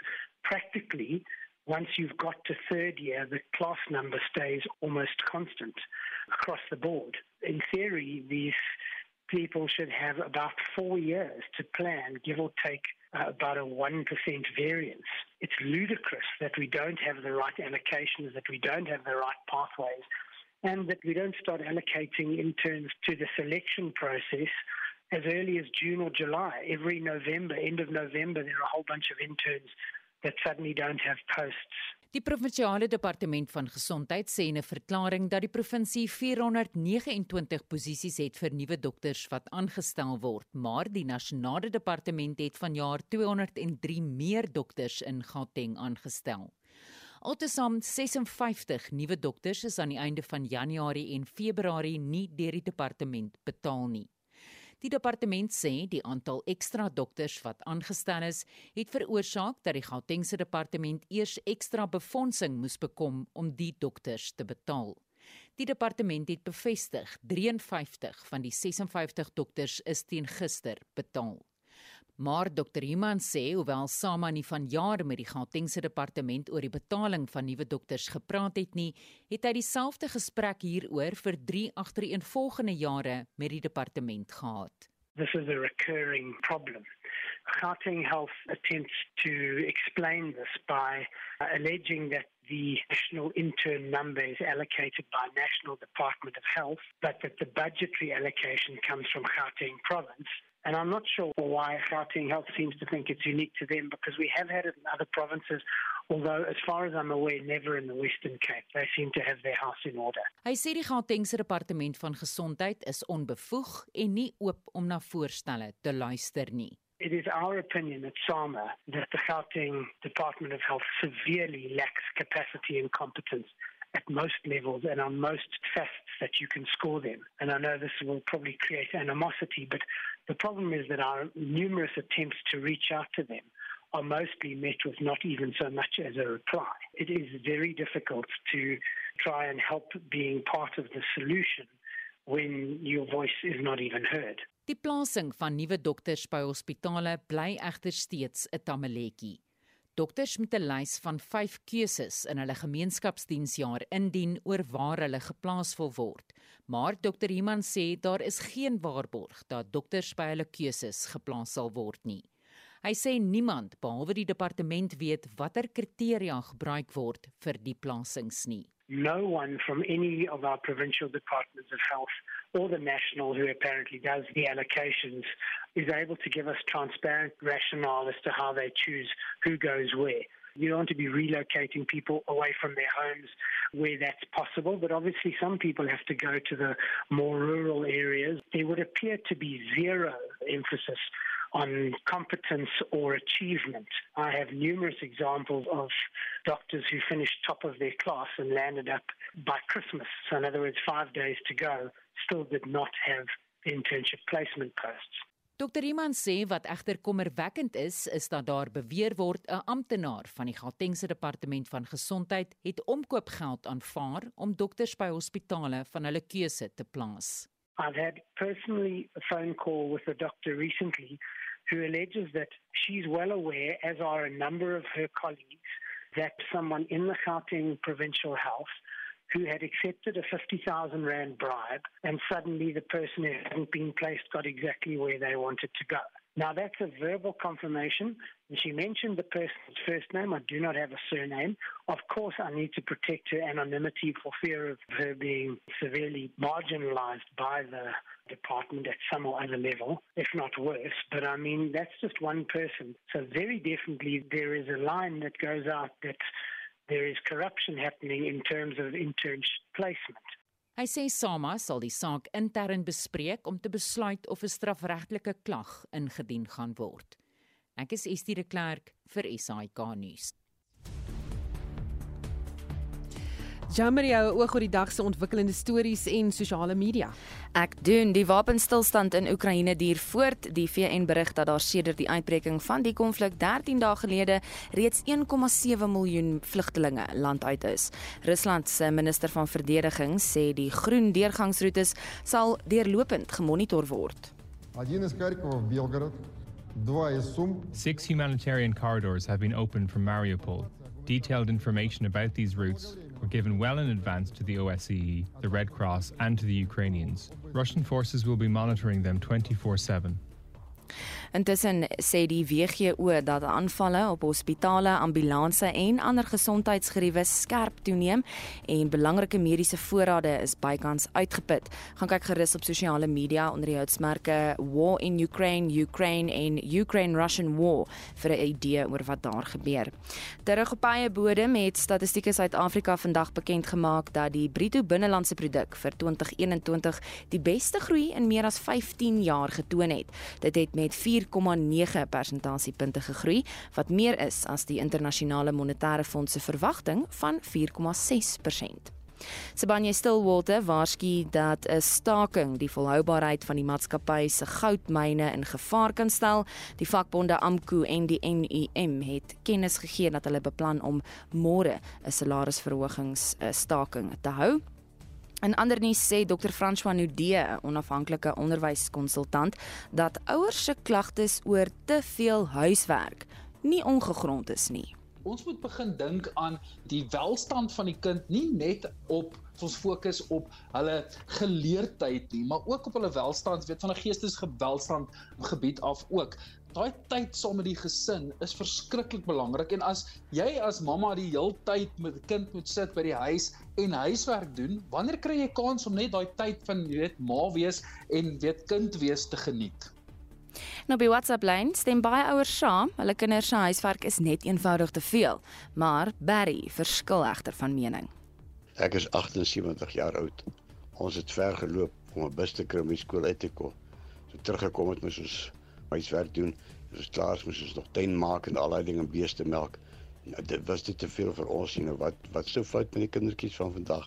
Practically, once you've got to third year, the class number stays almost constant across the board. In theory, these people should have about four years to plan, give or take uh, about a 1% variance. It's ludicrous that we don't have the right allocations, that we don't have the right pathways, and that we don't start allocating interns to the selection process as early as June or July. Every November, end of November, there are a whole bunch of interns that suddenly don't have posts. Die provinsiale departement van gesondheid sê in 'n verklaring dat die provinsie 429 posisies het vir nuwe dokters wat aangestel word, maar die nasionale departement het vanjaar 203 meer dokters in Gauteng aangestel. Altesaam 56 nuwe dokters is aan die einde van Januarie en Februarie nie deur die departement betaal nie. Die departement sê die aantal ekstra dokters wat aangestel is, het veroorsaak dat die Gautengse departement eers ekstra befondsing moes bekom om die dokters te betaal. Die departement het bevestig 53 van die 56 dokters is teen gister betaal. Maar Dr. Human sê hoewel Sama nie van jare met die Gautengse departement oor die betaling van nuwe dokters gepraat het nie, het hy dieselfde gesprek hieroor vir 3 agtereenvolgende jare met die departement gehad. This is a recurring problem. Gauteng Health attempts to explain this by uh, alleging that the national intern number is allocated by National Department of Health, but that the budgetary allocation comes from Gauteng province And I'm not sure why Gauteng Health seems to think it's unique to them because we have had it in other provinces, although as far as I'm aware, never in the Western Cape. They seem to have their house in order. Hy sê die Gautengse departement van gesondheid is onbevoeg en nie oop om na voorstelle te luister nie. It is our opinion at SAMA that the Gauteng Department of Health severely lacks capacity and competence at most levels and on most tests that you can score them. And I know this will probably create animosity, but the problem is that our numerous attempts to reach out to them are mostly met with not even so much as a reply. It is very difficult to try and help being part of the solution when your voice is not even heard. Die plasing van nuwe dokters by hospitale bly egter steeds 'n tamaletjie. Dokters met 'n lys van 5 keuses in hulle gemeenskapsdiensjaar indien oor waar hulle geplaas wil word. Maar dokter Iman sê daar is geen waarborg dat dokters by hulle keuses geplaas sal word nie. Hy sê niemand behalwe die departement weet watter kriteria gebruik word vir die plasings nie. No one from any of our provincial departments of health or the national who apparently does the allocations is able to give us transparent rationale as to how they choose who goes where. You don't want to be relocating people away from their homes where that's possible, but obviously some people have to go to the more rural areas. There would appear to be zero emphasis on competence or achievement. I have numerous examples of doctors who finished top of their class and landed up by Christmas. So, in other words, five days to go, still did not have internship placement posts. Dr. Iman sê wat egter kommerwekkend is, is dat daar beweer word 'n amptenaar van die Gautengse departement van gesondheid het omkoopgeld aanvaar om dokters by hospitale van hulle keuse te plaas. I've had personally a phone call with a doctor recently who alleges that she's well aware as are a number of her colleagues that someone in the Gauteng provincial health who had accepted a 50,000 Rand bribe, and suddenly the person who hadn't been placed got exactly where they wanted to go. Now, that's a verbal confirmation. And she mentioned the person's first name. I do not have a surname. Of course, I need to protect her anonymity for fear of her being severely marginalized by the department at some or other level, if not worse. But I mean, that's just one person. So, very definitely, there is a line that goes out that there is corruption happening in terms of internship placement. Hy sê Sama sal die saak intern bespreek om te besluit of 'n strafregtelike klag ingedien gaan word. Ek is Estie de Klerk vir SAK nuus. Jammer jou oog oor die dag se ontwikkelende stories en sosiale media. Ek doen die wapenstilstand in Oekraïne duur voort. Die VN berig dat daar sedert die uitbreking van die konflik 13 dae gelede reeds 1,7 miljoen vlugtelinge landuit is. Rusland se minister van verdediging sê die groen deurgangsroetes sal deurlopend gemonitor word. Six humanitarian corridors have been opened from Mariupol. Detailed information about these routes were given well in advance to the OSCE, the Red Cross, and to the Ukrainians. Russian forces will be monitoring them 24 7. Intussen sê die WGO dat aanvalle op hospitale, ambulanse en ander gesondheidsgeriewe skerp toeneem en belangrike mediese voorrade is bykans uitgeput. Gaan kyk gerus op sosiale media onder die houtsmerke War in Ukraine, Ukraine en Ukraine Russian War vir 'n idee oor wat daar gebeur. Terug op eie bodem het Statistiek Suid-Afrika vandag bekend gemaak dat die bruto binnelandse produk vir 2021 die beste groei in meer as 15 jaar getoon het. Dit het met 4,9 persentasiepunte gegroei, wat meer is as die internasionale monetêre fonds se verwagting van 4,6%. Sibanye Stillwater waarsku dat 'n staking die volhoubaarheid van die maatskappy se goudmyne in gevaar kan stel. Die vakbonde AMKU en die NUM het kennis gegee dat hulle beplan om môre 'n salarisverhogings staking te hou. In ander nuus sê Dr. François Nudee, 'n onafhanklike onderwyskonsultant, dat ouers se klagtes oor te veel huiswerk nie ongegrond is nie ons moet begin dink aan die welstand van die kind nie net op ons fokus op hulle geleerdheid nie, maar ook op hulle welstand, weet van 'n geestesgewelstand gebied af ook. Daai tyd saam met die gesin is verskriklik belangrik en as jy as mamma die heeltyd met die kind moet sit by die huis en huiswerk doen, wanneer kry jy kans om net daai tyd van weet ma wees en weet kind wees te geniet? Nou by WhatsApp lyn stem baie ouers saam, hulle kinders se huiswerk is net eenvoudig te veel, maar Barry verskil egter van mening. Ek is 78 jaar oud. Ons het ver geloop om 'n bus te kry om by skool uit te kom. So teruggekom het ons ons huiswerk doen. Ons klaar moes ons nog tuin maak en al daai dinge beeste melk. Nou, dit was dit te veel vir ons, you know, wat wat sou fout met die kindertjies van vandag?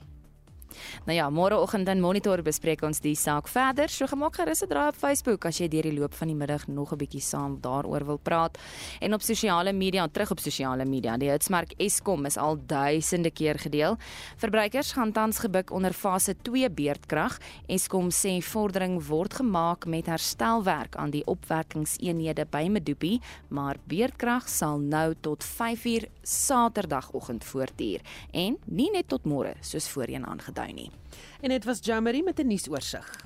Nou ja, môreoggend in Monitor bespreek ons die saak verder. So gemaak gerus 'n draai op Facebook as jy deur die loop van die middag nog 'n bietjie saam daaroor wil praat. En op sosiale media, terug op sosiale media, die hitsmerk Eskom is al duisende keer gedeel. Verbruikers gaan tans gebuk onder fase 2 beerdkrag. Eskom sê vordering word gemaak met herstelwerk aan die opwekkingseenhede by Medupi, maar beerdkrag sal nou tot 5uur Saterdagoggend voortduur en nie net tot môre soos voorheen aangedui nie. En dit was Jamari met 'n nuusoorseig.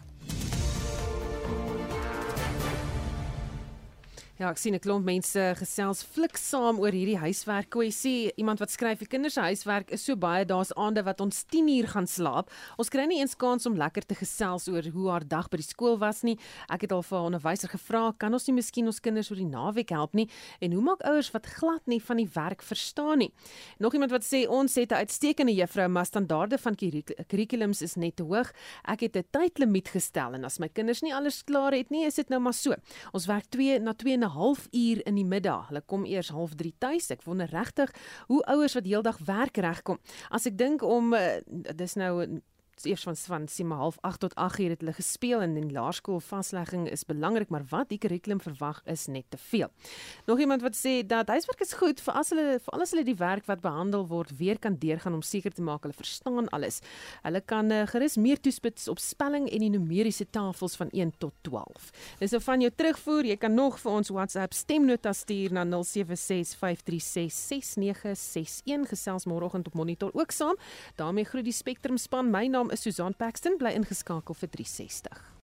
Ja, ek sien 'n klomp mense gesels flik saam oor hierdie huiswerk kwessie. Iemand wat skryf die kinders se huiswerk is so baie, daar's aande wat ons 10 uur gaan slaap. Ons kry nie eens kans om lekker te gesels oor hoe haar dag by die skool was nie. Ek het al vir 'n onderwyser gevra, kan ons nie miskien ons kinders oor die naweek help nie? En hoe maak ouers wat glad nie van die werk verstaan nie? Nog iemand wat sê ons het 'n uitstekende juffrou, maar standaarde van kurrikulums is net te hoog. Ek het 'n tydlimiet gestel en as my kinders nie alles klaar het nie, is dit nou maar so. Ons werk 2 na 2 halfuur in die middag. Hulle kom eers 0.30 tuis. Ek wonder regtig hoe ouers wat heeldag werk regkom. As ek dink om uh, dis nou eers van van sien maar half 8 tot 8 uur het hulle gespeel en in laerskool vaslegging is belangrik maar wat die kurrikulum verwag is net te veel. Nog iemand wat sê dat huiswerk is goed vir as hulle vir alles hulle die werk wat behandel word weer kan deurgaan om seker te maak hulle verstaan alles. Hulle kan uh, gerus meer toespits op spelling en die numeriese tafels van 1 tot 12. Dis nou van jou terugvoer, jy kan nog vir ons WhatsApp stemnota stuur na 0765366961 gesels môreoggend op monitor ook saam. daarmee groet die Spectrum span. My naam is Susan Paxton bly ingeskakel vir 360.